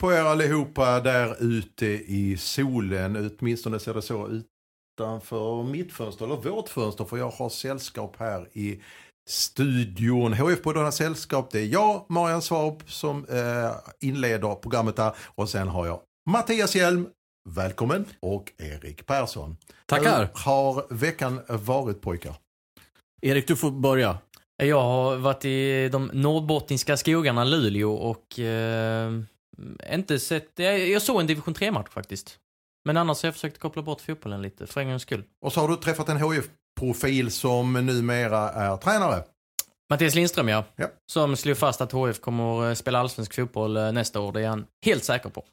på er allihopa där ute i solen. Åtminstone ser det så utanför mitt fönster, eller vårt fönster, för jag har sällskap här i studion. HF-podden har sällskap. Det är jag, Marian Svab, som eh, inleder programmet där. Och sen har jag Mattias Hjelm, välkommen, och Erik Persson. Tackar. Hur har veckan varit pojkar? Erik, du får börja. Jag har varit i de nordbottniska skogarna Luleå och eh, inte sett... Jag, jag såg en division 3-match faktiskt. Men annars har jag försökt koppla bort fotbollen lite, för en gångs skull. Och så har du träffat en HF-profil som numera är tränare. Mattias Lindström, ja. Ja. Som slog fast att HF kommer att spela allsvensk fotboll eh, nästa år. Det är han helt säker på.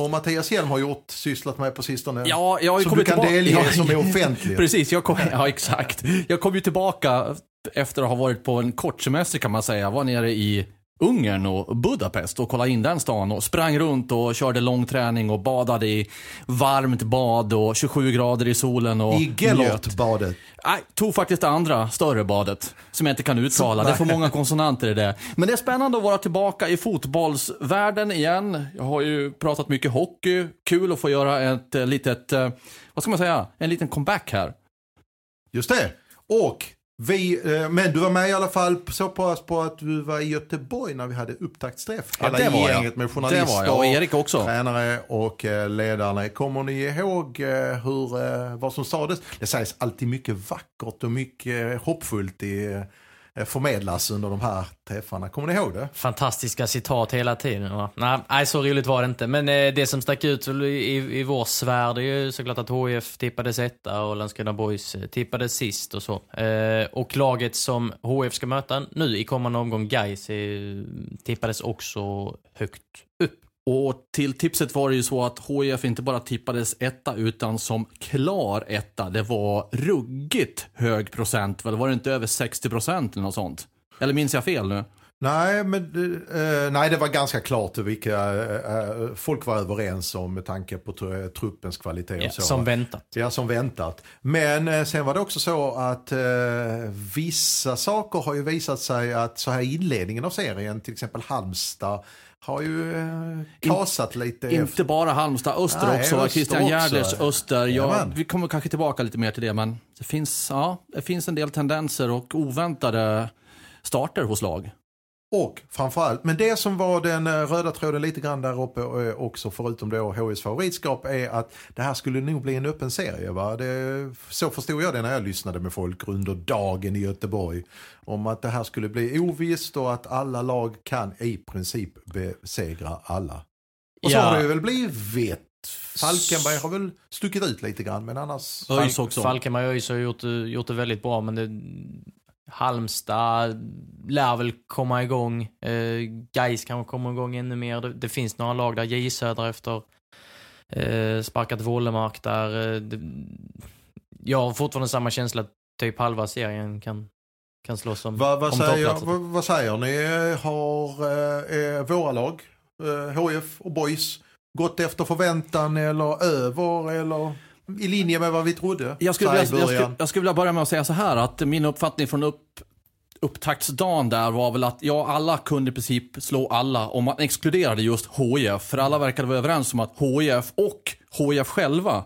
Och Mattias Hjelm har gjort, sysslat med på sistone. Ja, jag har ju som du kommit kan tillbaka- delge Ja, som är offentligt. Precis, jag kom, ja exakt. Jag kom ju tillbaka efter att ha varit på en kort semester kan man säga. Jag var nere i Ungern och Budapest och kollade in den stan och sprang runt och körde långträning och badade i varmt bad och 27 grader i solen och I njöt. Gellert-badet. Nej, tog faktiskt det andra, större badet. Som jag inte kan uttala. Det är för många konsonanter i det. Men det är spännande att vara tillbaka i fotbollsvärlden igen. Jag har ju pratat mycket hockey. Kul att få göra ett litet, eh, vad ska man säga, en liten comeback här. Just det. Och vi, eh, men du var med i alla fall så pass på att du var i Göteborg när vi hade upptaktsträff. Ja, Hela det var jag. gänget med journalister, Det var jag. Och Erik också. tränare och eh, ledare. Kommer ni ihåg eh, hur, vad som sades? Det sägs alltid mycket vackert och mycket hoppfullt i, Eh, förmedlas under de här träffarna. Kommer ni ihåg det? Fantastiska citat hela tiden. va? Nej, nej, så roligt var det inte. Men eh, det som stack ut i, i vår sfär, det är ju såklart att HF tippades etta och Landskrona Boys eh, tippades sist och så. Eh, och laget som HF ska möta nu i kommande omgång, Gais, eh, tippades också högt upp. Och till tipset var det ju så att HIF inte bara tippades etta utan som klar etta. Det var ruggigt hög procent, väl? Var det inte över 60 procent eller något sånt? Eller minns jag fel nu? Nej, men eh, nej, det var ganska klart vilka eh, folk var överens om med tanke på tr- truppens kvalitet. Och Ja, så. som väntat. Ja, som väntat. Men eh, sen var det också så att eh, vissa saker har ju visat sig att så här i inledningen av serien, till exempel Halmstad, har ju eh, kasat lite. Inte bara Halmstad, Öster Nej, också. Öster Christian. Gärders Öster. Ja, vi kommer kanske tillbaka lite mer till det, men det finns, ja, det finns en del tendenser och oväntade starter hos lag. Och framförallt, men det som var den eh, röda tråden lite grann där uppe eh, också förutom då HIs favoritskap är att det här skulle nog bli en öppen serie. Va? Det, så förstod jag det när jag lyssnade med folk under dagen i Göteborg. Om att det här skulle bli ovisst och att alla lag kan i princip besegra alla. Och så Ja. har det väl blivit. Falkenberg har väl stuckit ut lite grann men annars. ÖIS också. Falkenberg och ÖIS har gjort, det- gjort det väldigt bra, men det, Halmstad lär väl komma igång. Eh, Gais kanske kommer igång ännu mer. Det, det finns några lag där, J Södra efter eh, sparkat Wålemark där. Eh, det, jag har fortfarande samma känsla att typ halva serien kan, kan slåss om, Vad, om säger, vad, vad säger ni? Har eh, eh, våra lag, eh, HF och Boys, gått efter förväntan eller över eller i linje med vad vi trodde? Jag skulle, vilja, jag, skulle, jag skulle vilja börja med att säga så här att min uppfattning från upp, upptaktsdagen där var väl att ja, alla kunde i princip slå alla om man exkluderade just HIF. För alla verkade vara överens om att HIF och HIF själva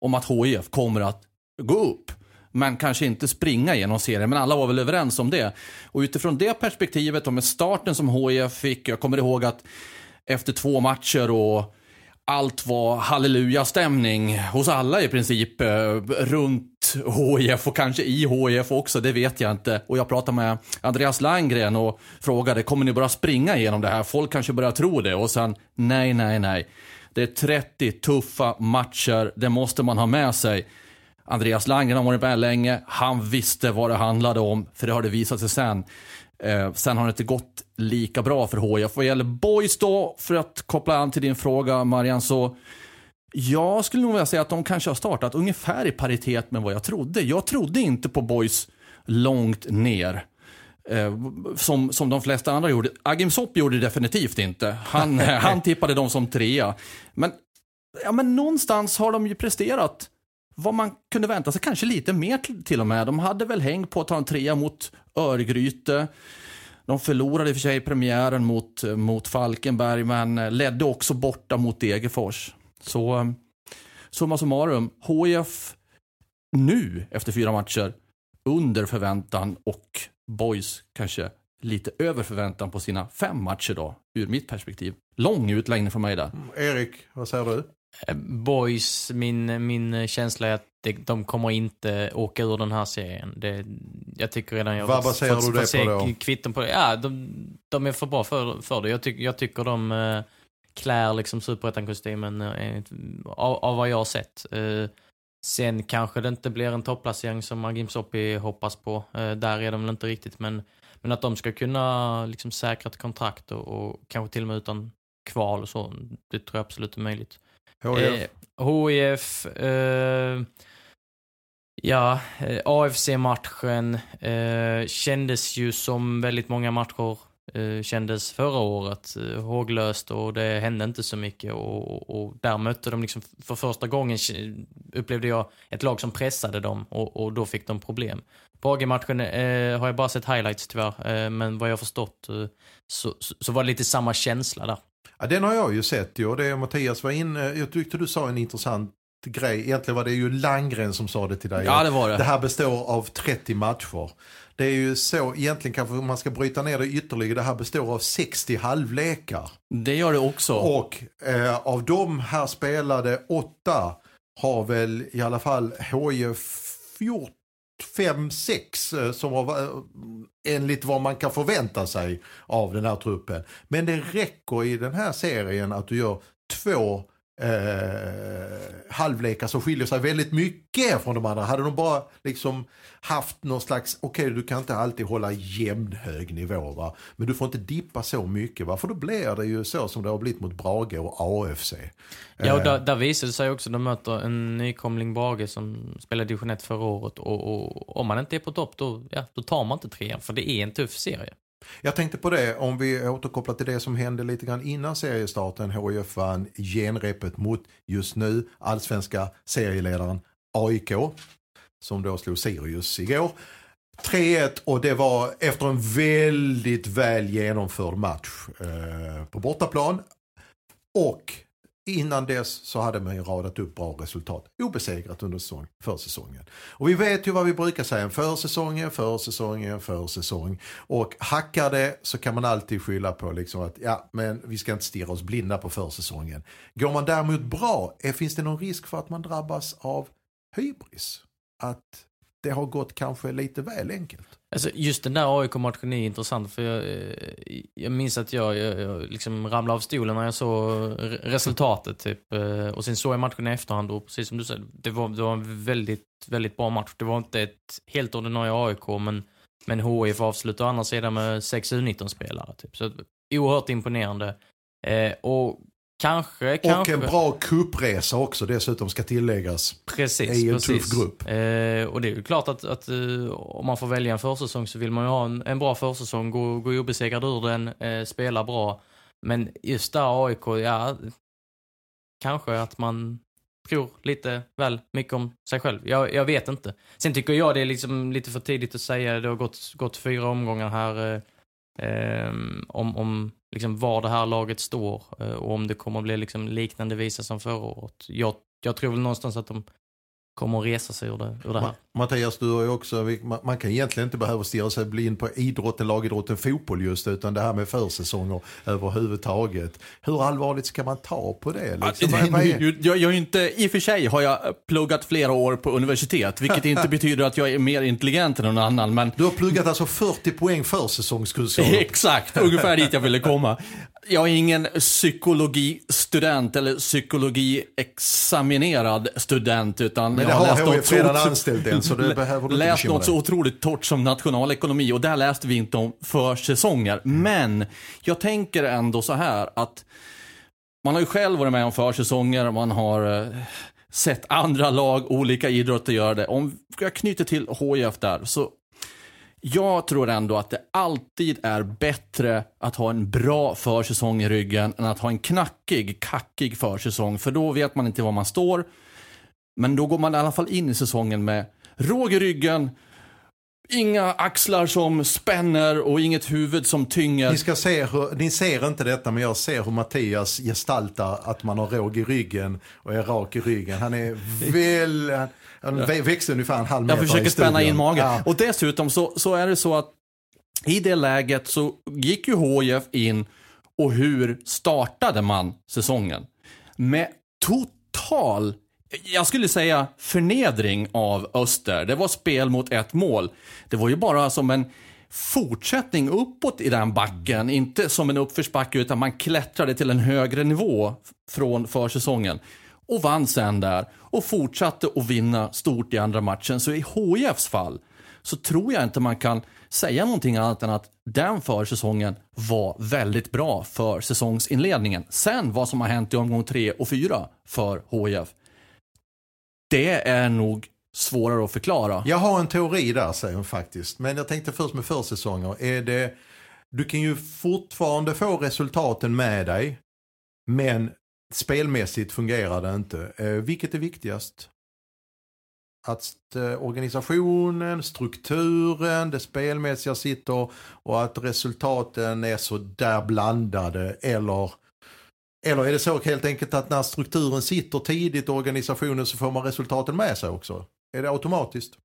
om att HIF kommer att gå upp. Men kanske inte springa genom serien, men alla var väl överens om det. Och utifrån det perspektivet och med starten som HIF fick, jag kommer ihåg att efter två matcher och allt var halleluja-stämning hos alla i princip. Eh, runt HIF och kanske i HIF också, det vet jag inte. Och jag pratade med Andreas Langgren och frågade, kommer ni bara springa igenom det här? Folk kanske börjar tro det. Och sen, nej, nej, nej. Det är 30 tuffa matcher, det måste man ha med sig. Andreas Langgren har varit med länge, han visste vad det handlade om, för det har det visat sig sen. Eh, sen har det inte gått lika bra för HIF. Vad gäller boys då, för att koppla an till din fråga Marian, så jag skulle nog vilja säga att de kanske har startat ungefär i paritet med vad jag trodde. Jag trodde inte på boys långt ner. Eh, som, som de flesta andra gjorde. Agim Sopp gjorde det definitivt inte. Han, han tippade dem som trea. Men, ja, men någonstans har de ju presterat vad man kunde vänta sig, kanske lite mer till, till och med. De hade väl häng på att ta en trea mot Örgryte. De förlorade i och för sig premiären mot, mot Falkenberg, men ledde också borta mot Degerfors. Så summa summarum, HIF nu efter fyra matcher under förväntan och Boys kanske lite över förväntan på sina fem matcher då, ur mitt perspektiv. Lång utläggning från mig där. Mm, Erik, vad säger du? Eh, Boys, min, min känsla är att det, de kommer inte åka ur den här serien. Det, jag tycker redan jag Vad baserar du det se på då? kvitton på det. Ja, de, de är för bra för, för det. Jag, tyck, jag tycker de uh, klär liksom superettan-kostymen uh, av, av vad jag har sett. Sen kanske det inte blir en topplacering som Agim Soppi hoppas på. Där är de väl inte riktigt, men, men att de ska kunna liksom säkra ett kontrakt och, och kanske till och med utan kval och så, det tror jag absolut är möjligt. HIF? Eh, HIF, eh, ja, eh, AFC-matchen eh, kändes ju som väldigt många matcher eh, kändes förra året. Eh, håglöst och det hände inte så mycket och, och, och där mötte de liksom för första gången upplevde jag ett lag som pressade dem och, och då fick de problem. På AG-matchen eh, har jag bara sett highlights tyvärr, eh, men vad jag förstått eh, så, så, så var det lite samma känsla där. Ja, den har jag ju sett ju och det Mattias var inne, jag tyckte du sa en intressant grej. Egentligen var det ju Langgren som sa det till dig. Ja, det var det. Det här består av 30 matcher. Det är ju så, egentligen kanske man ska bryta ner det ytterligare, det här består av 60 halvlekar. Det gör det också. Och eh, av de här spelade åtta har väl i alla fall HIF gjort fem, sex eh, som var eh, enligt vad man kan förvänta sig av den här truppen. Men det räcker i den här serien att du gör två eh, halvlekar som skiljer sig väldigt mycket från de andra. Hade de bara liksom haft någon slags, okej okay, du kan inte alltid hålla jämnhög nivå va, men du får inte dippa så mycket va, för då blir det ju så som det har blivit mot Brage och AFC. Ja, och där, där visade det sig också, de möter en nykomling Brage som spelade division 1 förra året och, och om man inte är på topp då, ja, då tar man inte trean för det är en tuff serie. Jag tänkte på det, om vi återkopplar till det som hände lite grann innan seriestarten. HIF vann genrepet mot just nu allsvenska serieledaren AIK. Som då slog Sirius igår. 3-1 och det var efter en väldigt väl genomförd match eh, på bortaplan. Och Innan dess så hade man ju radat upp bra resultat. Obesegrat under säsong, försäsongen. Och vi vet ju vad vi brukar säga, en försäsong, försäsong, en försäsong. Och hackar det så kan man alltid skylla på liksom att ja, men vi ska inte stirra oss blinda på försäsongen. Går man däremot bra, eh, finns det någon risk för att man drabbas av hybris? Att det har gått kanske lite väl enkelt? Alltså just den där AIK-matchen är intressant för jag, eh, jag minns att jag, jag, jag liksom ramlade av stolen när jag såg resultatet typ. Eh, och sen såg jag matchen i efterhand och precis som du säger, det var, det var en väldigt, väldigt bra match. Det var inte ett helt ordinarie AIK men, men HIF avslutar å andra sidan med 6 U19-spelare. Typ. Så oerhört imponerande. Eh, och Kanske, och kanske. en bra kuppresa också dessutom ska tilläggas. Precis, I en precis. tuff grupp. Eh, och det är ju klart att, att eh, om man får välja en försäsong så vill man ju ha en, en bra försäsong, gå, gå obesegrad ur den, eh, spela bra. Men just där AIK, ja, kanske att man tror lite väl mycket om sig själv. Jag, jag vet inte. Sen tycker jag det är liksom lite för tidigt att säga, det har gått, gått fyra omgångar här. Eh, eh, om, om liksom var det här laget står eh, och om det kommer att bli liksom liknande visa som förra året. Jag, jag tror väl någonstans att de kommer att resa sig ur det, ur det här. Mattias, du har ju också, man kan egentligen inte behöva stirra sig blind på idrotten, lagidrotten, fotboll just, utan det här med försäsonger överhuvudtaget. Hur allvarligt ska man ta på det? Liksom? Ja, det är... jag, jag inte, I och för sig har jag pluggat flera år på universitet, vilket inte betyder att jag är mer intelligent än någon annan. Men... Du har pluggat alltså 40 poäng försäsongskunskap? Exakt, ungefär dit jag ville komma. Jag är ingen psykologistudent eller psykologiexaminerad student, utan Men jag har, har läst något redan anställt en, så det behöver du läst något så otroligt torrt som nationalekonomi och där läste vi inte om försäsonger. Mm. Men jag tänker ändå så här att man har ju själv varit med om försäsonger, man har eh, sett andra lag, olika idrotter göra det. Om jag knyter till HIF där, så jag tror ändå att det alltid är bättre att ha en bra försäsong i ryggen än att ha en knackig, kackig försäsong. För då vet man inte var man står. Men då går man i alla fall in i säsongen med råg i ryggen, Inga axlar som spänner och inget huvud som tynger. Ni, ska se hur, ni ser inte detta men jag ser hur Mattias gestaltar att man har råg i ryggen och är rak i ryggen. Han är väl, han växte ungefär en halv meter Jag försöker spänna in magen. Ja. Och dessutom så, så är det så att i det läget så gick ju HIF in och hur startade man säsongen? Med total jag skulle säga förnedring av Öster. Det var spel mot ett mål. Det var ju bara som en fortsättning uppåt i den backen. Inte som en uppförsbacke utan man klättrade till en högre nivå från försäsongen. Och vann sen där och fortsatte att vinna stort i andra matchen. Så i HIFs fall så tror jag inte man kan säga någonting annat än att den försäsongen var väldigt bra för säsongsinledningen. Sen vad som har hänt i omgång tre och fyra för HIF, det är nog svårare att förklara. Jag har en teori där säger hon faktiskt. Men jag tänkte först med försäsonger. Är det, du kan ju fortfarande få resultaten med dig. Men spelmässigt fungerar det inte. Eh, vilket är viktigast? Att eh, organisationen, strukturen, det spelmässiga sitter och att resultaten är så där blandade eller eller är det så helt enkelt att när strukturen sitter tidigt i organisationen så får man resultaten med sig också? Är det automatiskt?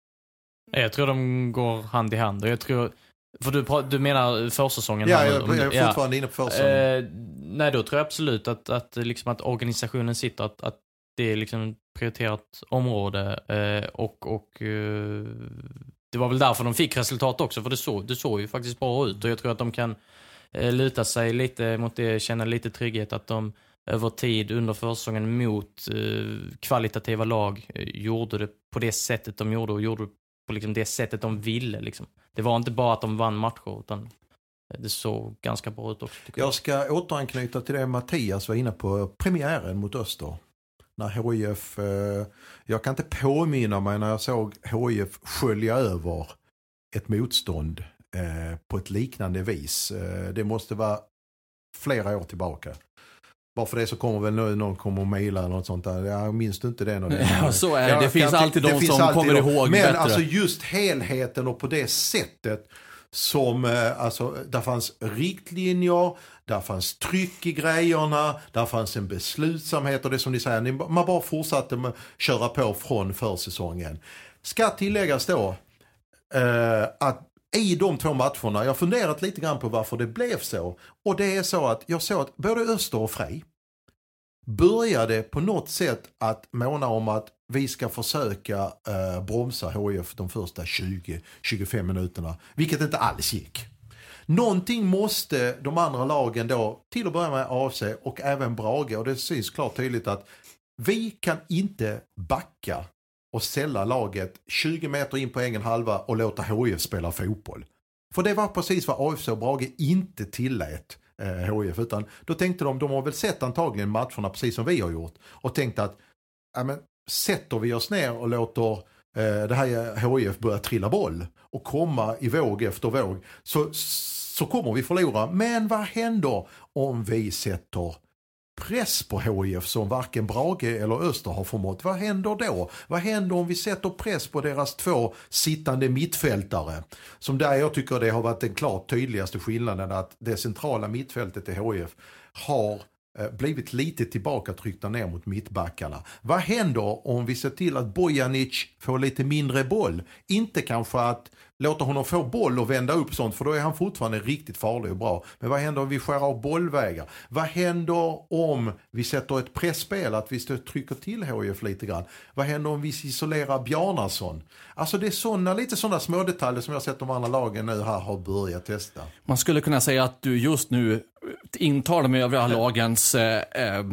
Jag tror de går hand i hand. Jag tror, för du, du menar försäsongen? Ja, jag, jag är fortfarande ja. inne på försäsongen. Eh, nej, då tror jag absolut att, att, liksom att organisationen sitter, att, att det är liksom ett prioriterat område. Eh, och och eh, det var väl därför de fick resultat också, för det såg, det såg ju faktiskt bra ut. Och jag tror att de kan Eh, luta sig lite mot det, känna lite trygghet att de över tid under försäsongen mot eh, kvalitativa lag eh, gjorde det på det sättet de gjorde och gjorde det på liksom det sättet de ville. Liksom. Det var inte bara att de vann matcher utan det såg ganska bra ut också. Jag. jag ska återanknyta till det Mattias var inne på, premiären mot Öster. När HIF, eh, jag kan inte påminna mig när jag såg HIF skölja över ett motstånd Eh, på ett liknande vis. Eh, det måste vara flera år tillbaka. Bara för det så kommer väl någon kommer och mejla eller något sånt där. Jag minns inte det. det ja, så är det. Det finns alltid de som alltid kommer ihåg Men bättre. alltså just helheten och på det sättet som, eh, alltså, där fanns riktlinjer, där fanns tryck i grejerna, där fanns en beslutsamhet och det som ni säger, man bara fortsatte med köra på från försäsongen. Ska tilläggas då eh, att i de två matcherna. Jag har funderat lite grann på varför det blev så. Och det är så att jag såg att både Öster och Frej började på något sätt att måna om att vi ska försöka eh, bromsa HIF de första 20-25 minuterna. Vilket inte alls gick. Någonting måste de andra lagen då, till att börja med AFC och även Brage, och det syns klart tydligt att vi kan inte backa och sälla laget 20 meter in på egen halva och låta HIF spela fotboll. För det var precis vad AFC och Brage inte tillät eh, HIF. Utan då tänkte de, de har väl sett antagligen matcherna precis som vi har gjort. Och tänkte att, ja men sätter vi oss ner och låter eh, det här HIF börja trilla boll och komma i våg efter våg så, så kommer vi förlora. Men vad händer om vi sätter press på HIF som varken Brage eller Öster har förmått. Vad händer då? Vad händer om vi sätter press på deras två sittande mittfältare? Som där jag tycker det har varit den klart tydligaste skillnaden att det centrala mittfältet i HIF har Eh, blivit lite tillbakatryckta ner mot mittbackarna. Vad händer om vi ser till att Bojanic får lite mindre boll? Inte kanske att låta honom få boll och vända upp sånt för då är han fortfarande riktigt farlig och bra. Men vad händer om vi skär av bollvägar? Vad händer om vi sätter ett pressspel att vi trycker till HIF lite grann? Vad händer om vi isolerar Bjarnason? Alltså det är såna, lite sådana små detaljer som jag har sett de andra lagen nu här har börjat testa. Man skulle kunna säga att du just nu intar de övriga lagens eh, eh,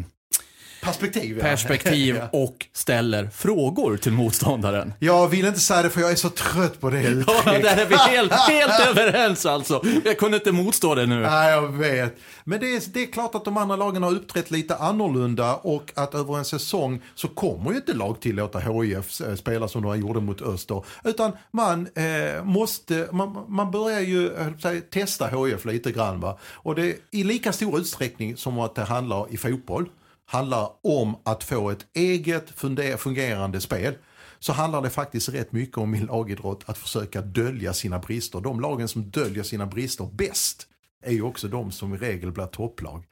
Perspektiv, ja. perspektiv ja. och ställer frågor till motståndaren. Jag vill inte säga det för jag är så trött på det Ja, uttrycket. där är vi helt, helt överens alltså. Jag kunde inte motstå det nu. Nej, jag vet. Men det är, det är klart att de andra lagen har uppträtt lite annorlunda och att över en säsong så kommer ju inte lag tillåta HIF eh, spela som de gjorde mot Öster. Utan man eh, måste, man, man börjar ju eh, säga, testa HIF lite grann. Va? Och det i lika stor utsträckning som att det handlar i fotboll handlar om att få ett eget fungerande spel så handlar det faktiskt rätt mycket om i lagidrott att försöka dölja sina brister. De lagen som döljer sina brister bäst är ju också de som i regel blir topplag.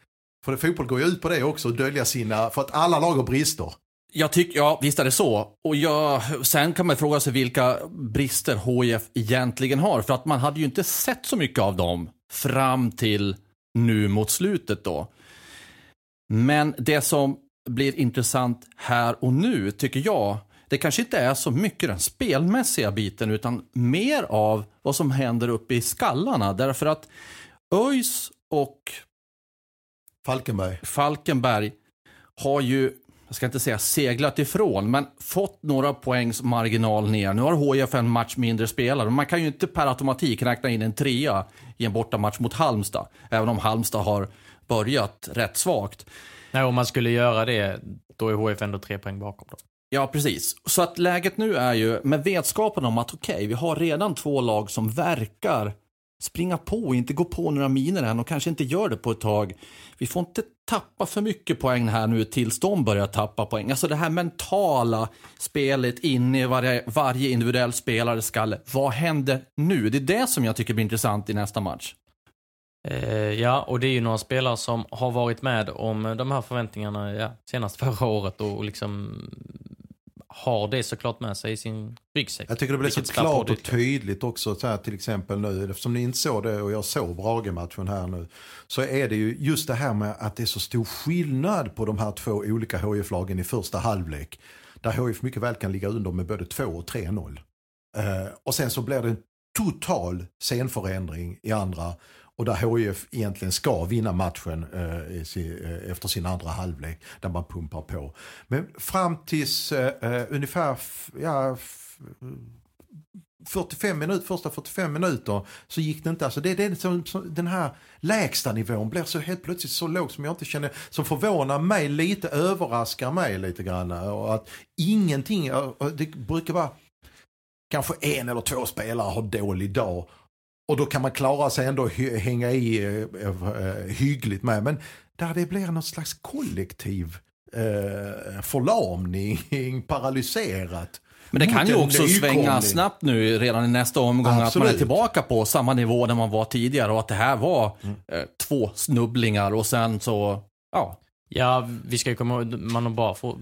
För det, fotboll går ju ut på det också, att dölja sina, för att alla lag har brister. Jag tycker, ja visst är det så. Och jag, sen kan man fråga sig vilka brister HIF egentligen har. För att man hade ju inte sett så mycket av dem fram till nu mot slutet då. Men det som blir intressant här och nu tycker jag, det kanske inte är så mycket den spelmässiga biten utan mer av vad som händer uppe i skallarna. Därför att ÖIS och Falkenberg. Falkenberg har ju, jag ska inte säga seglat ifrån, men fått några poängs marginal ner. Nu har HIF en match mindre spelare. Man kan ju inte per automatik räkna in en trea i en bortamatch mot Halmstad. Även om Halmstad har börjat rätt svagt. Nej, om man skulle göra det, då är HF ändå tre poäng bakom. Då. Ja, precis. Så att läget nu är ju med vetskapen om att okej, okay, vi har redan två lag som verkar springa på inte gå på några miner än och kanske inte gör det på ett tag. Vi får inte tappa för mycket poäng här nu tills de börjar tappa poäng. Alltså det här mentala spelet inne i varje, varje individuell spelares skalle. Vad händer nu? Det är det som jag tycker blir intressant i nästa match. Eh, ja, och det är ju några spelare som har varit med om de här förväntningarna ja, senast förra året och liksom har det såklart med sig i sin ryggsäck. Jag tycker det blir så klart och tydligt också, så här, till exempel nu, eftersom ni inte såg det och jag såg Brage-matchen här nu, så är det ju just det här med att det är så stor skillnad på de här två olika HIF-lagen i första halvlek. Där HIF mycket väl kan ligga under med både 2 och 3-0. Eh, och sen så blir det en total scenförändring i andra och där HIF egentligen ska vinna matchen eh, eh, efter sin andra halvlek. Där man pumpar på. Men fram tills eh, eh ungefär ja, 45 minuter, första 45 minuter så gick det inte. Alltså det, det som, liksom som, den här lägsta nivån blir så helt plötsligt så låg som jag inte känner, som förvånar mig lite, överraskar mig lite grann. Och att ingenting, det brukar vara kanske en eller två spelare har dålig dag och då kan man klara sig ändå hänga i eh, eh, hyggligt med. Men där det blir något slags kollektiv eh, förlamning, paralyserat. Men det kan ju också svänga snabbt nu redan i nästa omgång Absolut. att man är tillbaka på samma nivå där man var tidigare och att det här var mm. eh, två snubblingar och sen så, ja. Ja, vi ska ju komma ihåg, man har bara få,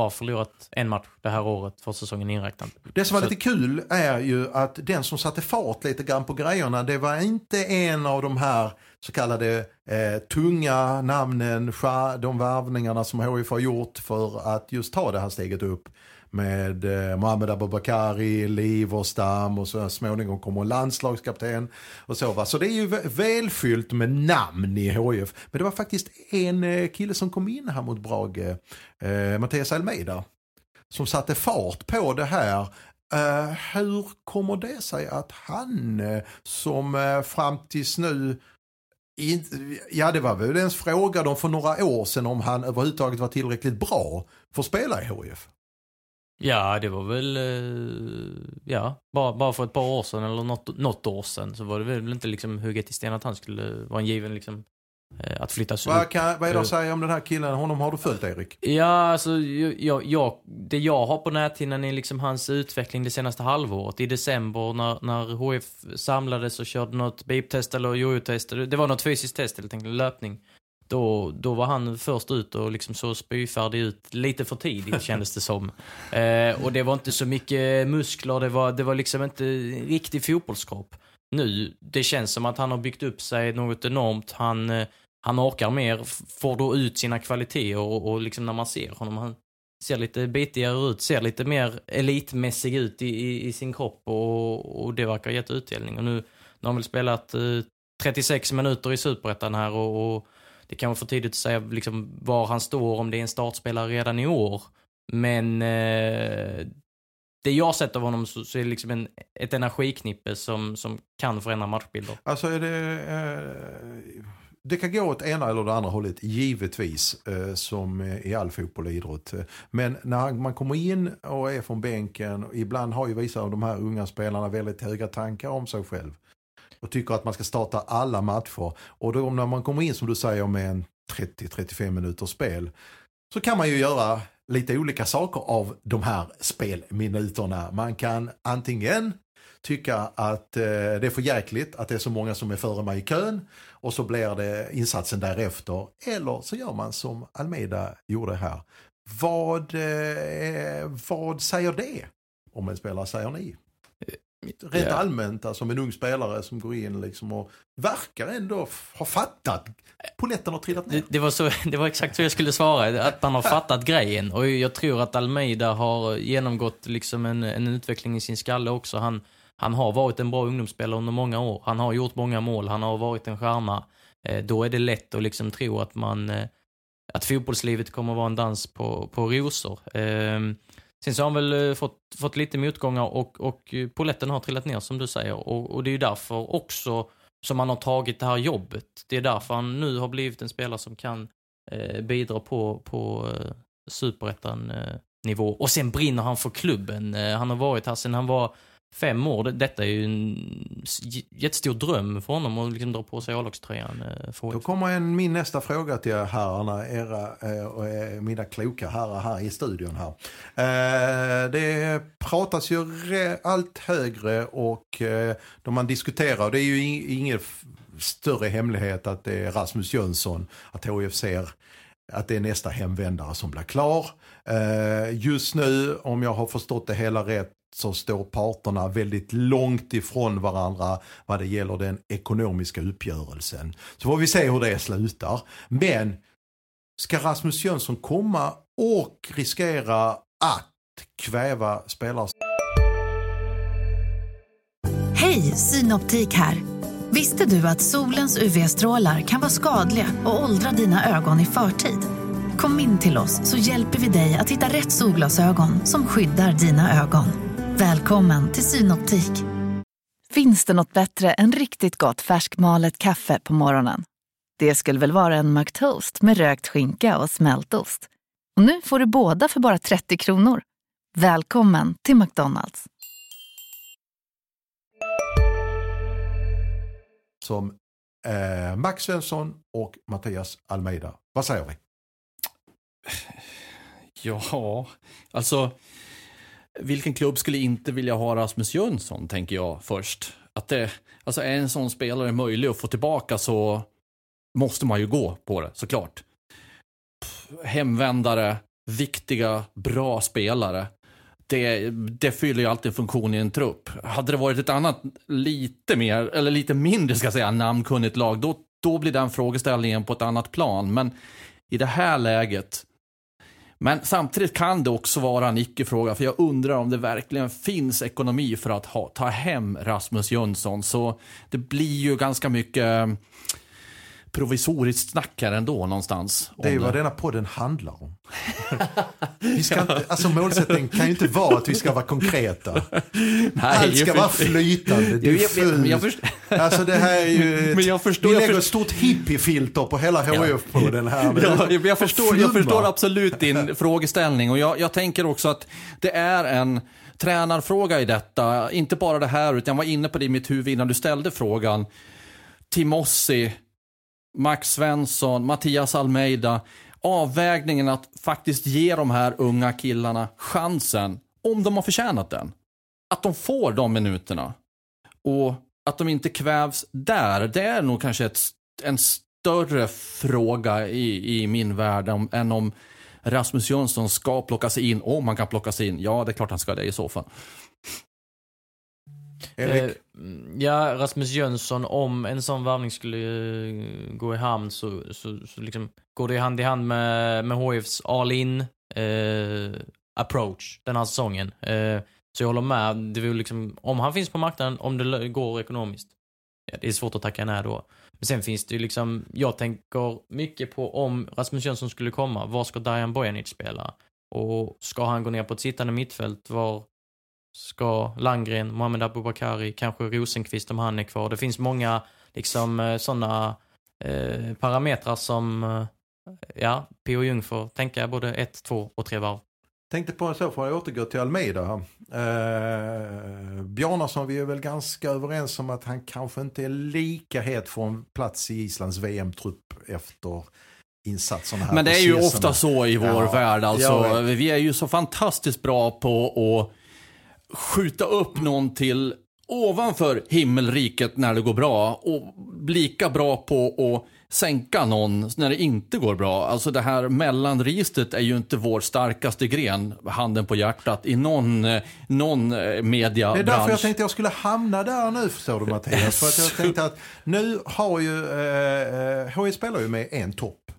bara förlorat en match det här året för säsongen inräknad. Det som var lite kul är ju att den som satte fart lite grann på grejerna det var inte en av de här så kallade eh, tunga namnen, de värvningarna som HIF har gjort för att just ta det här steget upp med eh, Mohamed Abubakari, Liverstam och så småningom kommer landslagskapten och så va. Så det är ju välfyllt med namn i HIF. Men det var faktiskt en eh, kille som kom in här mot Brage, eh, Mattias Almeida, som satte fart på det här. Uh, hur kommer det sig att han eh, som uh, fram tills nu Ja, det var väl ens fråga dem för några år sedan om han överhuvudtaget var tillräckligt bra för att spela i HIF. Ja, det var väl, eh, ja, bara, bara för ett par år sedan eller något, något år sedan så var det väl inte liksom hugget i sten att han skulle vara en given liksom att flyttas vad, kan, vad är det att säga om den här killen? Honom har du följt Erik? Ja, alltså jag, jag, det jag har på näthinnan är liksom hans utveckling det senaste halvåret. I december när, när HF samlades och körde något biptest eller jojo-test. Det var något fysiskt test helt enkelt, löpning. då, då var han först ut och liksom så spyfärdig ut lite för tidigt kändes det som. Eh, och det var inte så mycket muskler, det var, det var liksom inte riktig fotbollskropp. Nu, det känns som att han har byggt upp sig något enormt. Han, eh, han orkar mer, får då ut sina kvaliteter och, och liksom när man ser honom, han ser lite bitigare ut, ser lite mer elitmässig ut i, i, i sin kropp och, och det verkar ha gett utdelning. Och nu, nu har han väl spelat eh, 36 minuter i Superettan här och, och det kan vara för tidigt att säga liksom var han står, om det är en startspelare redan i år. Men eh, det jag sett av honom så, så är det liksom en, ett energiknippe som, som kan förändra matchbilder. Alltså är det... Eh, det kan gå åt ena eller det andra hållet, givetvis, eh, som eh, i all fotboll och idrott. Men när man kommer in och är från bänken, ibland har ju vissa av de här unga spelarna väldigt höga tankar om sig själv. Och tycker att man ska starta alla matcher. Och då när man kommer in, som du säger, med en 30-35 minuters spel, så kan man ju göra lite olika saker av de här spelminuterna. Man kan antingen tycka att eh, det är för jäkligt att det är så många som är före mig i kön och så blir det insatsen därefter. Eller så gör man som Almeida gjorde här. Vad, eh, vad säger det om en spelare, säger ni? Rent Ja. allmänt, alltså med en ung spelare som går in liksom och verkar ändå ha fattat. Polletten har trillat ner. Det, det, var så, det var exakt så jag skulle svara, att han har fattat grejen. Och jag tror att Almeida har genomgått liksom en, en utveckling i sin skalle också. Han, han har varit en bra ungdomsspelare under många år. Han har gjort många mål, han har varit en stjärna. Eh, då är det lätt att liksom tro att man eh, att fotbollslivet kommer att vara en dans på, på rosor. Ehm, sen så har han väl eh, fått, fått lite motgångar och, och poletten har trillat ner som du säger. Och, och det är ju därför också som han har tagit det här jobbet. Det är därför han nu har blivit en spelare som kan eh, bidra på, på eh, superettan eh, nivå. Och sen brinner han för klubben. Eh, han har varit här sen han var fem år. Det- Detta är ju en jättestor dröm för honom att liksom dra på sig A-lagströjan eh, Då kommer en, min nästa fråga till er herrarna, era, eh, eh, mina kloka herrar här i studion här. Eh, det pratas ju allt högre och eh, då man diskuterar, det är ju ing- ingen större hemlighet att det är Rasmus Jönsson, att HIF ser att det är nästa hemvändare som blir klar. Eh, just nu, om jag har förstått det hela rätt, så står parterna väldigt långt ifrån varandra vad det gäller den ekonomiska uppgörelsen. Så får vi se hur det slutar. Men ska Rasmus Jönsson komma och riskera att kväva spelars Hej, Synoptik här. Visste du att solens UV-strålar kan vara skadliga och åldra dina ögon i förtid? Kom in till oss så hjälper vi dig att hitta rätt solglasögon som skyddar dina ögon. Välkommen till Synoptik. Finns det något bättre än riktigt gott färskmalet kaffe på morgonen? Det skulle väl vara en McToast med rökt skinka och smältost. Och nu får du båda för bara 30 kronor. Välkommen till McDonalds. som eh, Max Svensson och Mattias Almeida. Vad säger vi? Ja, alltså vilken klubb skulle inte vilja ha Rasmus Jönsson, tänker jag först. Att det, alltså är en sån spelare möjlig att få tillbaka så måste man ju gå på det, såklart. Pff, Hemvändare, viktiga, bra spelare. Det, det fyller ju alltid en funktion i en trupp. Hade det varit ett annat, lite mer, eller lite mindre ska jag säga, namnkunnigt lag, då, då blir den frågeställningen på ett annat plan. Men i det här läget, men samtidigt kan det också vara en icke-fråga, för jag undrar om det verkligen finns ekonomi för att ha, ta hem Rasmus Jönsson. Så det blir ju ganska mycket eh, provisoriskt snack här ändå någonstans. Det är ju vad denna podden handlar om. Vi ska inte, alltså målsättningen kan ju inte vara att vi ska vara konkreta. Nej, Allt ska jag vara flytande, Jag- jag- diffust. jag förstår- Alltså det här är ju... Men jag förstår- vi jag lägger förstår- ett stort hippiefilter på hela HF på den här. Men Ja, det- jag, jag, förstår, jag förstår absolut din frågeställning och jag, jag tänker också att det är en tränarfråga i detta. Inte bara det här, utan jag var inne på det i mitt huvud innan du ställde frågan. Timossi, Max Svensson, Mattias Almeida. Avvägningen att faktiskt ge de här unga killarna chansen, om de har förtjänat den. Att de får de minuterna. Och att de inte kvävs där, det är nog kanske ett, en större fråga i, i min värld om, än om Rasmus Jönsson ska plockas in, om man kan plockas in. Ja, det är klart han ska det i så fall. Erik? Eh, ja, Rasmus Jönsson, om en sån värvning skulle eh, gå i hamn så, så, så liksom går det hand i hand med, med HIFs all-in eh, approach den här säsongen. Eh, så jag håller med. Det vill liksom, om han finns på marknaden, om det går ekonomiskt. Ja, det är svårt att tacka nej då. Men sen finns det ju liksom, jag tänker mycket på om Rasmus Jönsson skulle komma, var ska Dajan Bojanic spela? Och ska han gå ner på ett sittande mittfält, var ska Langren, Mohamed Abubakari, kanske Rosenqvist om han är kvar. Det finns många liksom sådana eh, parametrar som, eh, ja, P.O. Jung får tänka både ett, två och tre varv. Tänkte på en så får jag återgå till Almeida. Eh, Bjarnason, vi är väl ganska överens om att han kanske inte är lika het för en plats i Islands VM-trupp efter insatserna här Men det är ju ofta så i vår Ja, värld. Alltså, vi är ju så fantastiskt bra på att skjuta upp någon till ovanför himmelriket när det går bra och lika bra på att sänka någon när det inte går bra. Alltså det här mellanregistret är ju inte vår starkaste gren, handen på hjärtat, i någon, eh, någon eh, mediabransch. Det är därför jag tänkte jag skulle hamna där nu förstår du Mattias. För att jag tänkte att nu har ju, eh, HI spelar ju med en topp.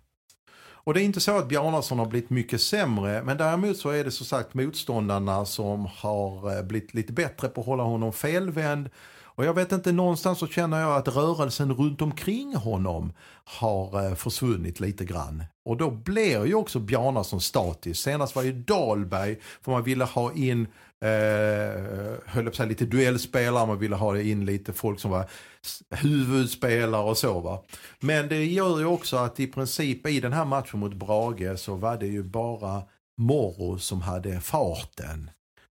Och det är inte så att Bjarnason har blivit mycket sämre, men däremot så är det så sagt motståndarna som har eh, blivit lite bättre på att hålla honom felvänd. Och jag vet inte, någonstans så känner jag att rörelsen runt omkring honom har eh, försvunnit lite grann. Och då blir ju också Bjarnason statisk. Senast var ju Dahlberg, för man ville ha in eh, höll jag på att säga, lite duellspelare, man ville ha in lite folk som var huvudspelare och så va. Men det gör ju också att i princip i den här matchen mot Brage så var det ju bara Morro som hade farten.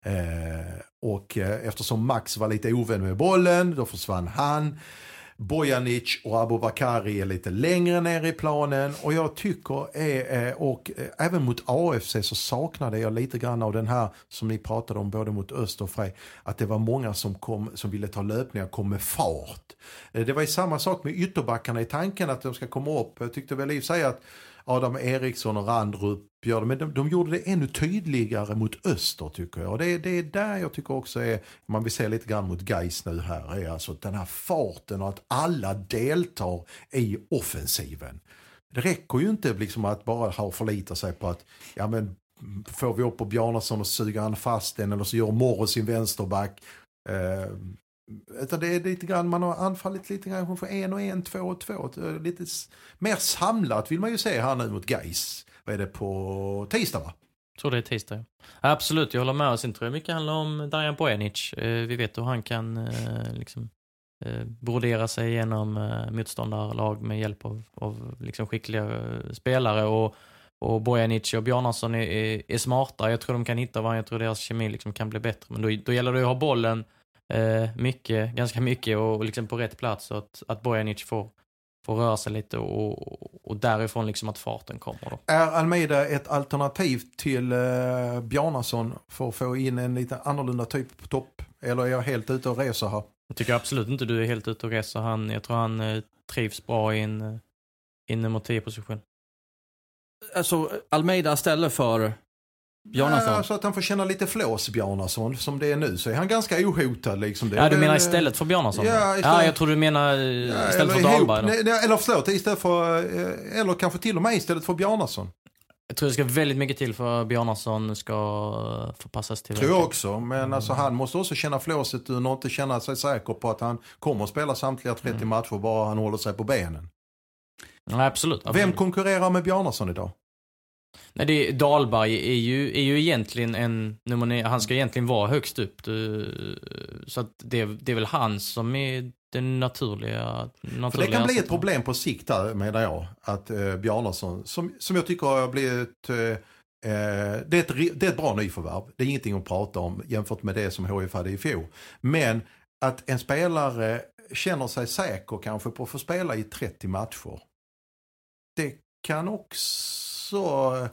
Eh, och eh, eftersom Max var lite ovän med bollen, då försvann han. Bojanic och Abubakari är lite längre ner i planen och jag tycker, är, eh, och eh, även mot AFC så saknade jag lite grann av den här som ni pratade om både mot Öst och Frej, att det var många som, kom, som ville ta löpningar, kom med fart. Eh, det var ju samma sak med ytterbackarna i tanken att de ska komma upp. Jag tyckte väl i och för sig att Adam Eriksson och Randrup gör det, men de, de gjorde det ännu tydligare mot Öster tycker jag. Och det, det är där jag tycker också är, man vill se lite grann mot Geis nu här, är alltså den här farten och att alla deltar i offensiven. Det räcker ju inte liksom att bara ha förlita sig på att, ja men får vi upp på Bjarnason och suger han fast den eller så gör Morris sin vänsterback. Eh, utan det är lite grann, man har anfallit lite grann för en och en, två och två. Lite mer samlat vill man ju se här nu mot Geis. Vad är det på tisdag va? Jag tror det är tisdag. ja. Absolut, jag håller med. Sen tror jag mycket handlar om Darijan Bojanic. Eh, vi vet hur han kan eh, liksom, eh, brodera sig igenom motståndarlag med hjälp av, av liksom, skickliga spelare. Och, och Bojanic och Bjarnason är, är, är smarta. Jag tror de kan hitta varandra. Jag tror deras kemi liksom kan bli bättre. Men då, då gäller det att ha bollen mycket, ganska mycket och, och liksom på rätt plats. Så att, att Bojanic får, får röra sig lite och, och därifrån liksom att farten kommer. Då. Är Almeida ett alternativ till eh, Bjarnason för att få in en lite annorlunda typ på topp? Eller är jag helt ute och reser här? Jag tycker absolut inte du är helt ute och reser. Han, jag tror han eh, trivs bra i en eh, in mot 10 position. Alltså, Almeida ställer för Bjarnason. Ja, så att han får känna lite flås Bjarnason. Som det är nu så är han ganska ohotad. Liksom. Det är Ja, du menar eh, istället för Bjarnason? Ja, Ja, istället- jag tror du menar eh, Ja, istället för eller ihop- Dahlberg. Nej, nej, Eller förlåt, istället för, eh, eller kanske till och med istället för Bjarnason. Jag tror det ska väldigt mycket till för att Bjarnason ska förpassas till Tror jag också, men alltså, han måste också känna flåset och inte känna sig säker på att han kommer att spela samtliga 30 Mm. matcher bara han håller sig på benen. Ja, absolut. absolut. Vem konkurrerar med Bjarnason idag? Nej, det är, Dahlberg är ju, är ju egentligen en nio, Han ska egentligen vara högst upp. Så att det, det är väl han som är den naturliga, naturliga För det kan bli ett problem på sikt där menar jag. Att eh, Bjarnason, som, som jag tycker har blivit eh, eh, det, är ett, det är ett bra nyförvärv. Det är ingenting att prata om jämfört med det som HIF hade i fjol. Men att en spelare känner sig säker kanske på att få spela i 30 matcher. Det kan också eh,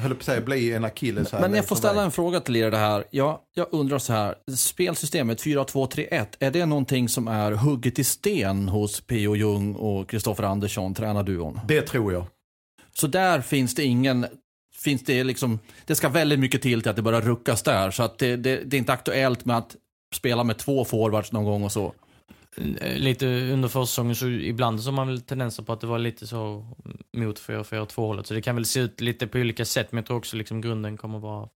höll på att säga, bli en akilles här Men jag får ställa en fråga till er det här. Jag, jag undrar så här, spelsystemet 4-2-3-1, är det någonting som är hugget i sten hos P.O. Jung och Kristoffer Andersson, tränarduon? Det tror jag. Så där finns det ingen, finns det liksom, det ska väldigt mycket till till att det börjar ruckas där. Så att det, det, det är inte aktuellt med att spela med två forwards någon gång och så. Eh, lite under försäsongen så ibland så har man väl tendenser på att det var lite så mot 4-4-2 hållet. Så det kan väl se ut lite på olika sätt men jag tror också liksom grunden kommer vara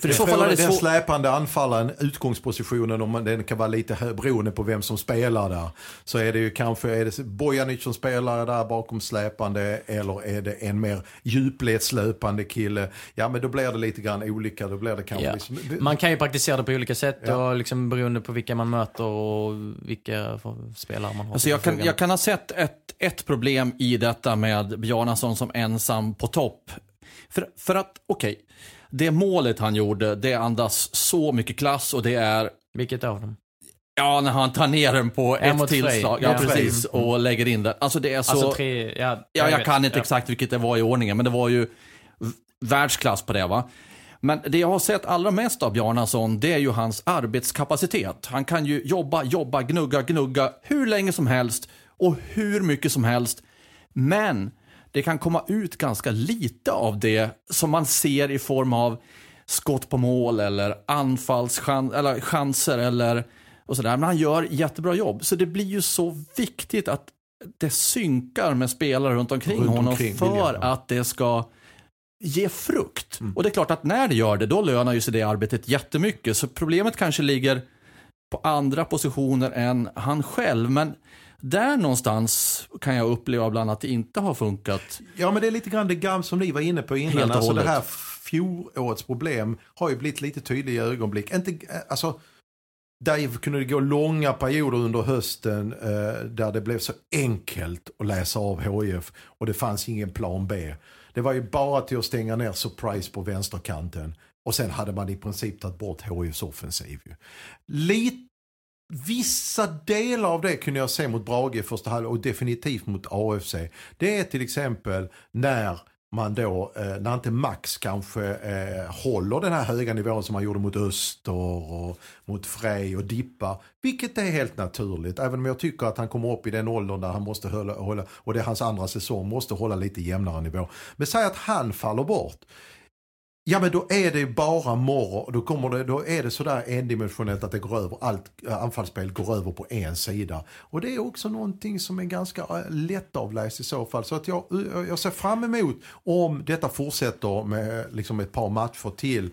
för i så fall är det den svår- släpande anfallaren, utgångspositionen, om man, den kan vara lite hö- beroende på vem som spelar där. Så är det ju kanske, är det Bojanic som spelar där bakom släpande eller är det en mer djupledslöpande kille? Ja men då blir det lite grann olika, då blir det kanske Ja. liksom, Man kan ju praktisera det på olika sätt Ja. och liksom beroende på vilka man möter och vilka spelare man har Alltså jag, kan, jag kan ha sett ett, ett problem i detta med Bjarnason som ensam på topp. För, för att, okej, det målet han gjorde, det andas så mycket klass och det är Vilket av dem? Ja, när han tar ner den på Ja, ett tillslag. Ja, Ja. precis. Och lägger in den. Alltså det är så... Alltså tre, ja. ja, jag vet. kan inte Ja. exakt vilket det var i ordningen, men det var ju världsklass på det va. Men det jag har sett allra mest av Bjarnason, det är ju hans arbetskapacitet. Han kan ju jobba, jobba, gnugga, gnugga hur länge som helst och hur mycket som helst. Men det kan komma ut ganska lite av det som man ser i form av skott på mål eller anfallschans eller chanser eller och sådär. Men han gör jättebra jobb. Så det blir ju så viktigt att det synkar med spelare runt omkring Runt honom omkring, för William, ja. att det ska ge frukt. Och det är klart att när det gör det, då lönar ju sig det arbetet jättemycket. Så problemet kanske ligger på andra positioner än han själv. Men där någonstans kan jag uppleva ibland att det inte har funkat. Ja men det är lite grann det gamla som ni var inne på innan. Helt alltså det här fjolårets problem har ju blivit lite tydliga i ögonblick. Inte, eh, alltså, där kunde det gå långa perioder under hösten eh, där det blev så enkelt att läsa av HIF och det fanns ingen plan B. Det var ju bara till att stänga ner Surprise på vänsterkanten och sen hade man i princip tagit bort HIFs offensiv. Lite Vissa delar av det kunde jag se mot Brage i första halvlek och definitivt mot AFC. Det är till exempel när man då, eh, när inte Max kanske eh, håller den här höga nivån som han gjorde mot Öster och mot Frej och Dippa. Vilket är helt naturligt, även om jag tycker att han kommer upp i den åldern där han måste hålla, hålla och det är hans andra säsong, måste hålla lite jämnare nivå. Men säg att han faller bort. Ja men då är det bara morgon då, kommer det, då är det sådär endimensionellt att det går över, allt eh, anfallsspel går över på en sida. Och det är också någonting som är ganska eh, lättavläst i så fall. Så att jag, eh, jag ser fram emot om detta fortsätter med liksom ett par matcher till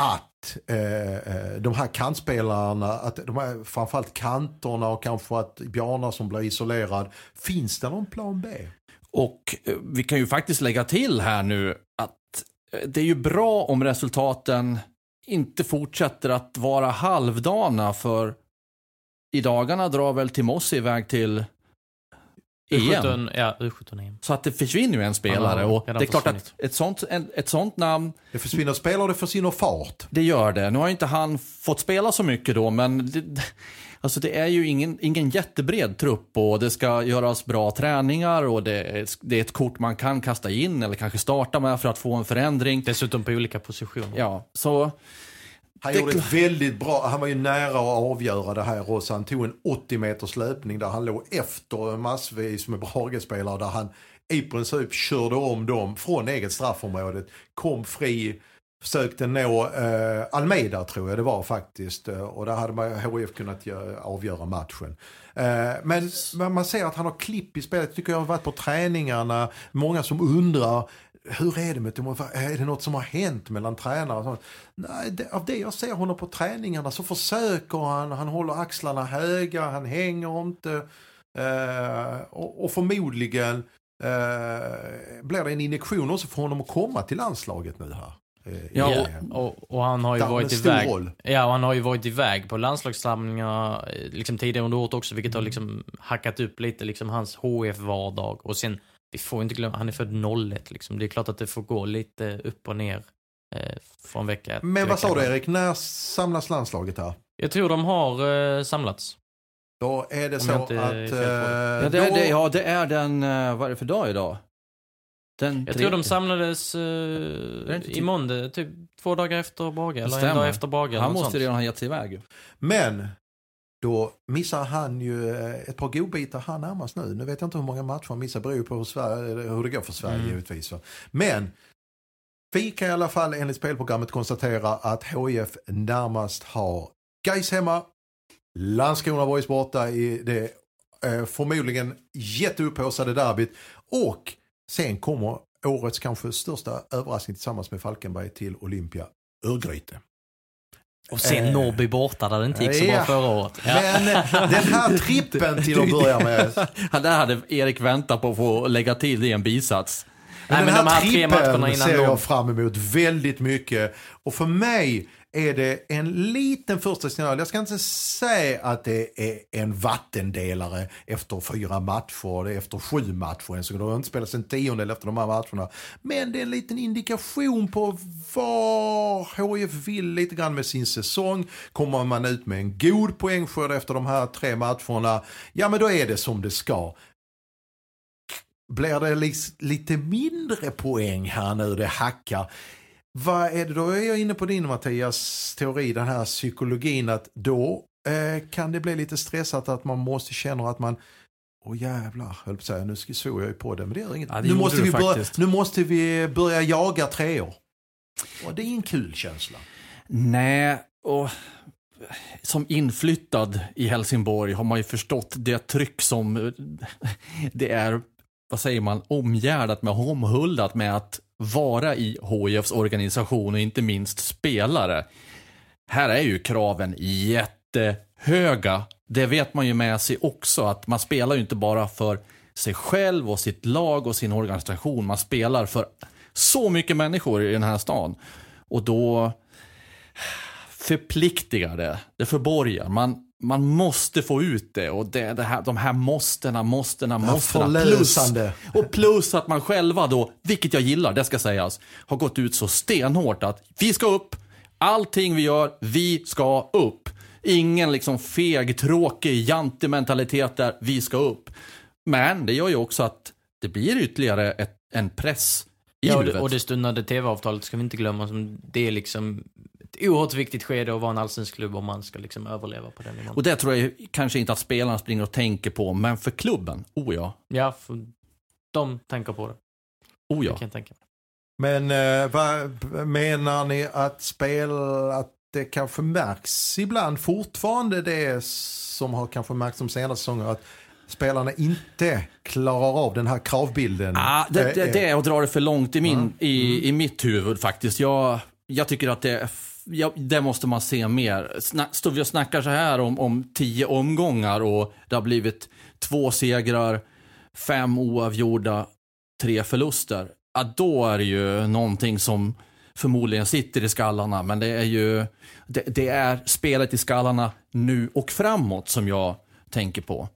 att eh, de här kantspelarna, att de här, framförallt kanterna och kanske att Bjarna som blir isolerad, finns det någon plan B? Och vi kan ju faktiskt lägga till här nu att det är ju bra om resultaten inte fortsätter att vara halvdana för i dagarna drar väl Timossi iväg till EM. U17, ja, U17-EM. Så att det försvinner ju en spelare Ja, och det är klart att ett sånt, en- ett sånt namn, Det försvinner spelare och det försvinner fart. det gör det. Nu har ju inte han fått spela så mycket då, men det, alltså det är ju ingen, ingen jättebred trupp och det ska göras bra träningar och det är, det är ett kort man kan kasta in eller kanske starta med för att få en förändring. Dessutom på olika positioner. Ja, så Han Det är gjorde ett väldigt bra, han var ju nära att avgöra det här och så han tog en 80 meters löpning där han låg efter massvis med Brage-spelare där han i princip körde om dem från eget straffområde, kom fri, försökte nå eh, Almeida tror jag det var faktiskt eh, och där hade man, HIF kunnat avgöra matchen. Eh, men man ser att han har klipp i spelet, tycker jag har varit på träningarna, många som undrar hur är det med Tomas? Är det något som har hänt mellan tränare? och sånt? Nej, det, av det jag ser honom på träningarna så försöker han, han håller axlarna höga, han hänger inte. Eh, och, och förmodligen eh, blir det en injektion också för honom att komma till landslaget nu här eh, Ja, och, och han har ju varit iväg. roll. Ja, och han har ju varit iväg på landslagssamlingar eh, liksom tidigare under året också, vilket har liksom hackat upp lite liksom hans HF-vardag. Och sen, vi får inte glömma, han är född 01 liksom. Det är klart att det får gå lite upp och ner eh, från vecka Men vad sa du Erik, när samlas landslaget här? Jag tror de har eh, samlats. Då är det Om så att... eh, ja, det, det, ja, det är den, eh, vad är det för dag idag? Den Jag tror de samlades inte i typ- måndag, typ två dagar efter Brage. Eller en Stämmer. dag efter Brage. Han måste sånt. redan ha gett sig iväg. Men då missar han ju eh, ett par godbitar han närmast nu. Nu vet jag inte hur många matcher han missar, beror ju på hur, Sverige, hur det går för Sverige Mm. givetvis. Men vi kan i alla fall enligt spelprogrammet konstatera att HIF närmast har Gais hemma, Landskrona Boys borta i det eh, förmodligen jätteupphaussade derbyt och sen kommer årets kanske största överraskning tillsammans med Falkenberg till Olympia Örgryte. Och sen Eh. Norrby borta där det inte gick så Ja. bra förra året. Men eh, den här trippen till att börja med Ja, Där hade Erik väntat på att få lägga till det i en bisats. Men Nej, den men här, de här tre matcherna trippen innan ser jag fram emot väldigt mycket. Och för mig är det en liten första signal. Jag ska inte säga att det är en vattendelare efter fyra matcher, efter sju matcher ens. Det har inte spelats en tiondel efter de här matcherna. Men det är en liten indikation på vad HIF vill lite grann med sin säsong. Kommer man ut med en god poängskörd efter de här tre matcherna, ja men då är det som det ska. Blir det lite mindre poäng här nu, det hackar. Vad är det, då är jag inne på din Mattias teori, den här psykologin att då eh, kan det bli lite stressat att man måste känna att man Åh jävlar, höll på att säga, nu svor jag ju på det, men det gör inget. Ja, det nu, måste vi börja, nu måste vi börja jaga treor. Och det är en kul känsla. Nej, och som inflyttad i Helsingborg har man ju förstått det tryck som det är, vad säger man, omgärdat med, omhuldat med att vara i HIFs organisation och inte minst spelare. Här är ju kraven jättehöga. Det vet man ju med sig också, att man spelar ju inte bara för sig själv och sitt lag och sin organisation. Man spelar för så mycket människor i den här stan. Och då förpliktigar det. Det förborgar. Man, man måste få ut det och det, det här, de här måstena, måstena, måstena. Plus, och plus att man själva då, vilket jag gillar, det ska sägas, har gått ut så stenhårt att vi ska upp, allting vi gör, vi ska upp. Ingen liksom feg, tråkig, jantig mentalitet där, vi ska upp. Men det gör ju också att det blir ytterligare ett, en press i Ja, och huvudet. det, och det stundande tv-avtalet ska vi inte glömma. Som det är liksom ett oerhört viktigt skede att vara en allsvensk klubb om man ska liksom överleva på den nivån. Och det tror jag kanske inte att spelarna springer och tänker på, men för klubben, oh ja. Ja, för de tänker på det. Oh Det ja. kan jag tänka mig. Men eh, vad menar ni att spel, att det kanske märks ibland fortfarande det som har kanske märkts de senaste säsongerna att spelarna inte klarar av den här kravbilden? Ah, det, det, Eh, det är att dra det för långt i, min, i, i mitt huvud faktiskt. Jag, jag tycker att det, ja, det måste man se mer. Står vi och snackar så här om, om tio omgångar och det har blivit två segrar, fem oavgjorda, tre förluster. Ja, då är det ju någonting som förmodligen sitter i skallarna. Men det är ju det, det är spelet i skallarna nu och framåt som jag tänker på.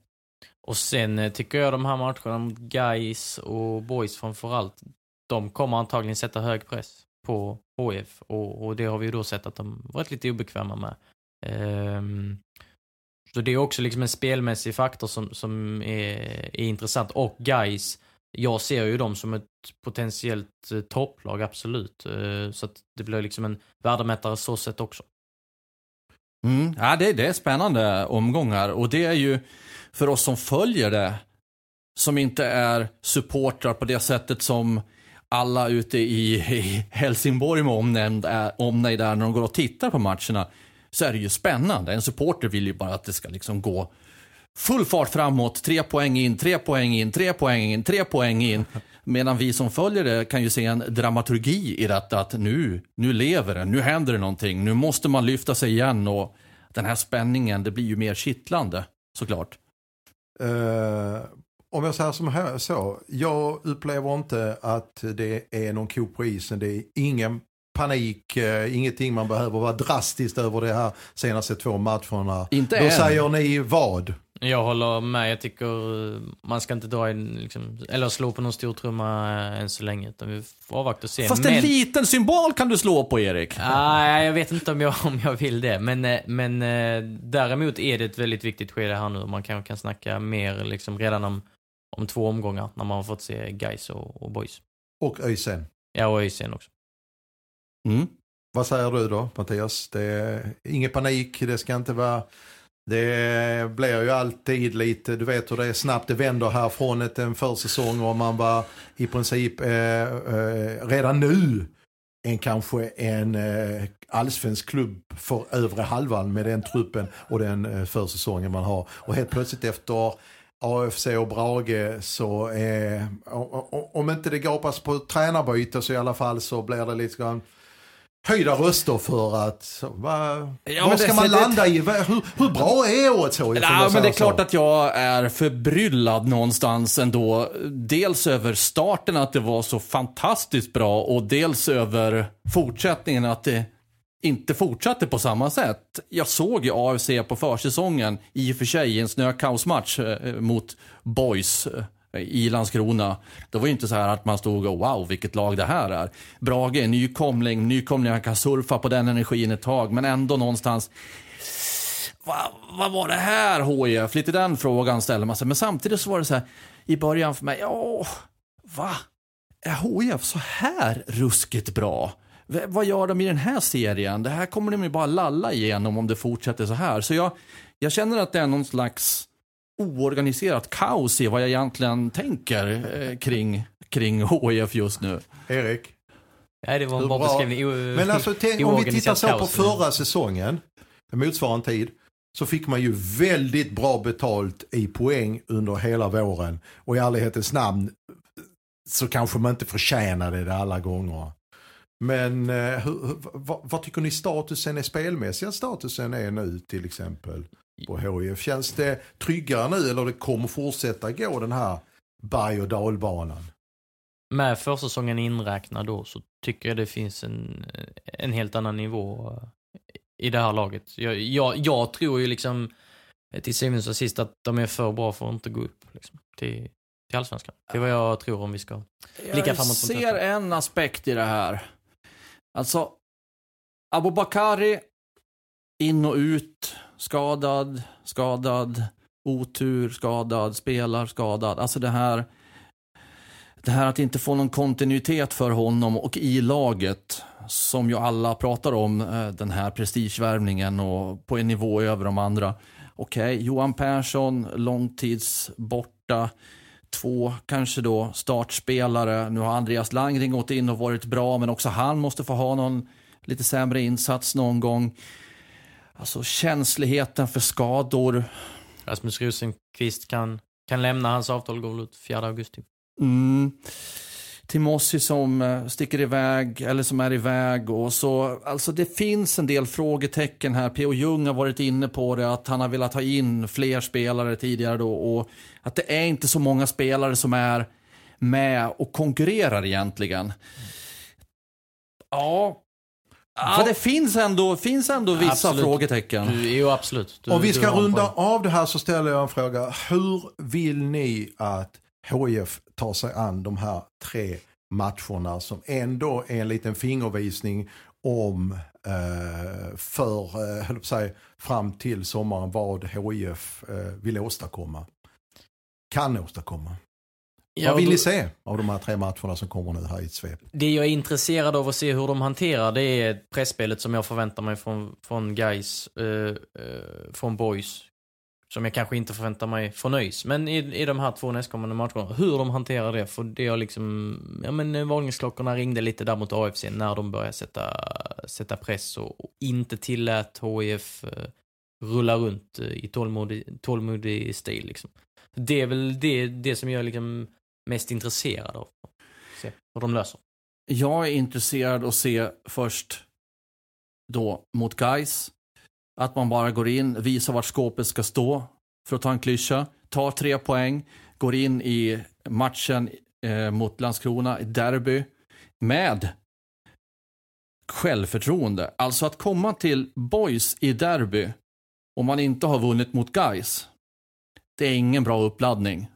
Och sen eh, tycker jag de här matcherna mot Guys och Boys framförallt, de kommer antagligen sätta hög press på HF och, och det har vi ju då sett att de varit lite obekväma med. Um, så det är också liksom en spelmässig faktor som, som är, är intressant. Och Guys, jag ser ju dem som ett potentiellt eh, topplag, absolut. Eh, så att det blir liksom en värdemätare så sett också. Mm. Ja, det, det är spännande omgångar och det är ju för oss som följer det, som inte är supportrar på det sättet som alla ute i, i Helsingborg med omnämnd eh, omnejd när de går och tittar på matcherna, så är det ju spännande. En supporter vill ju bara att det ska liksom gå full fart framåt, tre poäng in, tre poäng in, tre poäng in, tre poäng in. Medan vi som följer det kan ju se en dramaturgi i detta att nu, nu lever det, nu händer det någonting, nu måste man lyfta sig igen och den här spänningen, det blir ju mer kittlande såklart. Uh, om jag säger som här, så, jag upplever inte att det är någon ko på isen. Det är ingen panik, eh, ingenting man behöver vara drastiskt över det här senaste två matcherna. Inte Då än. säger ni vad? Jag håller med. Jag tycker eh, man ska inte dra in, liksom, eller slå på någon stor trumma eh, än så länge. Utan vi får avvakta och se. Fast men, en liten symbol kan du slå på Erik. Nej, jag vet inte om jag, om jag vill det. Men, men däremot är det ett väldigt viktigt skede här nu. Man kanske kan snacka mer liksom redan om, om två omgångar när man har fått se guys och, och boys. Och ÖISen. Ja, och ÖISen också. Mm. Vad säger du då Mattias? Det är ingen panik, det ska inte vara... Det blir ju alltid lite, du vet hur det är snabbt det vänder här från ett, en försäsong och man var i princip eh, eh, redan nu en kanske en eh, allsvensk klubb för övre halvan med den truppen och den eh, försäsongen man har. Och helt plötsligt efter AFC och Brage så eh, om inte det gapas på tränarbyte så i alla fall så blir det lite grann höjda röster för att, va, Ja, vad ska det- man det- landa i? Va- Hur, hur bra är årets HIF? Ja, men det är klart att jag är förbryllad någonstans ändå. Dels över starten att det var så fantastiskt bra och dels över fortsättningen att det inte fortsatte på samma sätt. Jag såg ju AFC på försäsongen, i och för sig i en snökaosmatch eh, mot Boys eh, i Landskrona. Det var ju inte så här att man stod och wow vilket lag det här är. Brage är nykomling, han kan surfa på den energin ett tag men ändå någonstans vad, va var det här HIF? Lite den frågan ställer man sig. Men samtidigt så var det så här i början för mig, ja, va? Är HIF så här ruskigt bra? Vad gör de i den här serien? Det här kommer de ju bara lalla igenom om det fortsätter så här. Så jag, jag känner att det är någon slags oorganiserat kaos i vad jag egentligen tänker eh, kring, kring HIF just nu. Erik? Nej, det var en bra beskrivning. Men alltså tänk, om vi tittar så på förra säsongen, motsvarande tid, så fick man ju väldigt bra betalt i poäng under hela våren. Och i ärlighetens namn så kanske man inte förtjänade det alla gånger. Men eh, hur, vad, vad tycker ni statusen är spelmässiga statusen är nu till exempel på HIF? Känns det tryggare nu eller det kommer fortsätta gå den här berg och dalbanan? Med försäsongen inräknad då så tycker jag det finns en, en helt annan nivå eh, i det här laget. Jag, jag, jag tror ju liksom eh, till syvende och sist att de är för bra för att inte gå upp liksom, till, till allsvenskan. Det är vad jag tror om vi ska. Blicka Jag framåt mot ser en aspekt i det här. Alltså, Abubakari, in och ut, skadad, skadad, otur, skadad, spelar, skadad. Alltså det här, det här att inte få någon kontinuitet för honom och i laget, som ju alla pratar om, eh, den här prestigevärvningen och på en nivå över de andra. Okej, Johan Persson, långtids borta två kanske då startspelare. Nu har Andreas Langring gått in och varit bra, men också han måste få ha någon lite sämre insats någon gång. Alltså känsligheten för skador. Rasmus Rosenqvist kan, kan lämna, hans avtal går ut 4 augusti. Mm. Timossi som eh, sticker iväg, eller som är iväg och så. Alltså det finns en del frågetecken här. P.O. Jung har varit inne på det, att han har velat ha in fler spelare tidigare då och att det är inte så många spelare som är med och konkurrerar egentligen. Ja, ja det finns ändå, finns ändå vissa Absolut. frågetecken. Du, jo, absolut. Du, Om vi ska runda av det här så ställer jag en fråga. Hur vill ni att HIF tar sig an de här tre matcherna som ändå är en liten fingervisning om eh, för, eh, säga, fram till sommaren vad HIF eh, vill åstadkomma. Kan åstadkomma. Ja, vad vill då- ni se av de här tre matcherna som kommer nu här i ett svep? Det jag är intresserad av att se hur de hanterar det är pressspelet som jag förväntar mig från, från guys, eh, eh, från boys. Som jag kanske inte förväntar mig från ÖIS. Men i, i de här två nästkommande matcherna, hur de hanterar det. För det har liksom, ja men eh, varningsklockorna ringde lite där mot AFC när de började sätta, sätta press och, och inte tillät HIF eh, rulla runt eh, i tålmodig, tålmodig stil liksom. Det är väl det, det som jag är liksom mest intresserad av. Se hur de löser. Jag är intresserad att se först då mot guys att man bara går in, visar vart skåpet ska stå för att ta en klyscha, tar tre poäng, går in i matchen eh, mot Landskrona i derby med självförtroende. Alltså att komma till boys i derby om man inte har vunnit mot guys. Det är ingen bra uppladdning.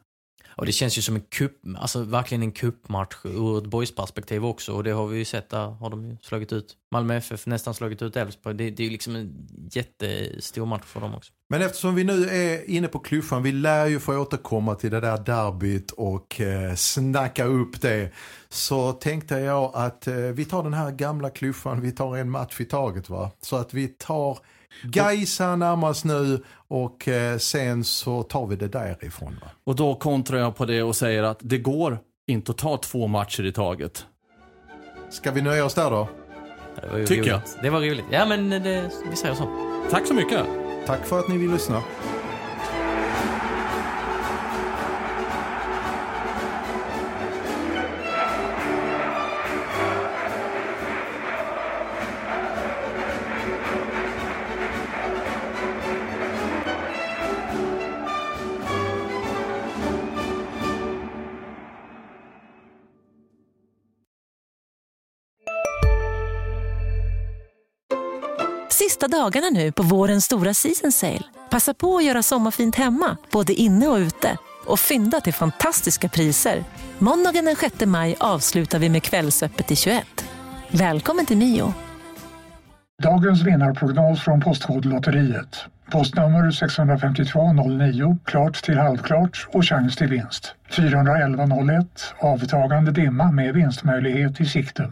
Och det känns ju som en kupp, alltså verkligen en kuppmatch ur ett boysperspektiv också. Och det har vi ju sett, där har de ju slagit ut Malmö FF, nästan slagit ut Elfsborg. Det, det är ju liksom en jättestor match för dem också. Men eftersom vi nu är inne på klyschan, vi lär ju få återkomma till det där derbyt och eh, snacka upp det. Så tänkte jag att eh, vi tar den här gamla klyschan, vi tar en match i taget va. Så att vi tar Gaisa närmast nu och eh, sen så tar vi det därifrån. Va? Och då kontrar jag på det och säger att det går inte att ta två matcher i taget. Ska vi nöja oss där då? Det Tycker jag. roligt. Det var roligt. Ja men det, vi säger så. Tack så mycket. Tack för att ni vill lyssna. Dagarna nu på vårens stora season sale. Passa på att göra sommarfint hemma, både inne och ute. Och fynda till fantastiska priser. Måndagen den 6 maj avslutar vi med Kvällsöppet i 21. Välkommen till Mio. Dagens vinnarprognos från Postkodlotteriet. Postnummer 65209, klart till halvklart och chans till vinst. 41101, avtagande dimma med vinstmöjlighet i sikte.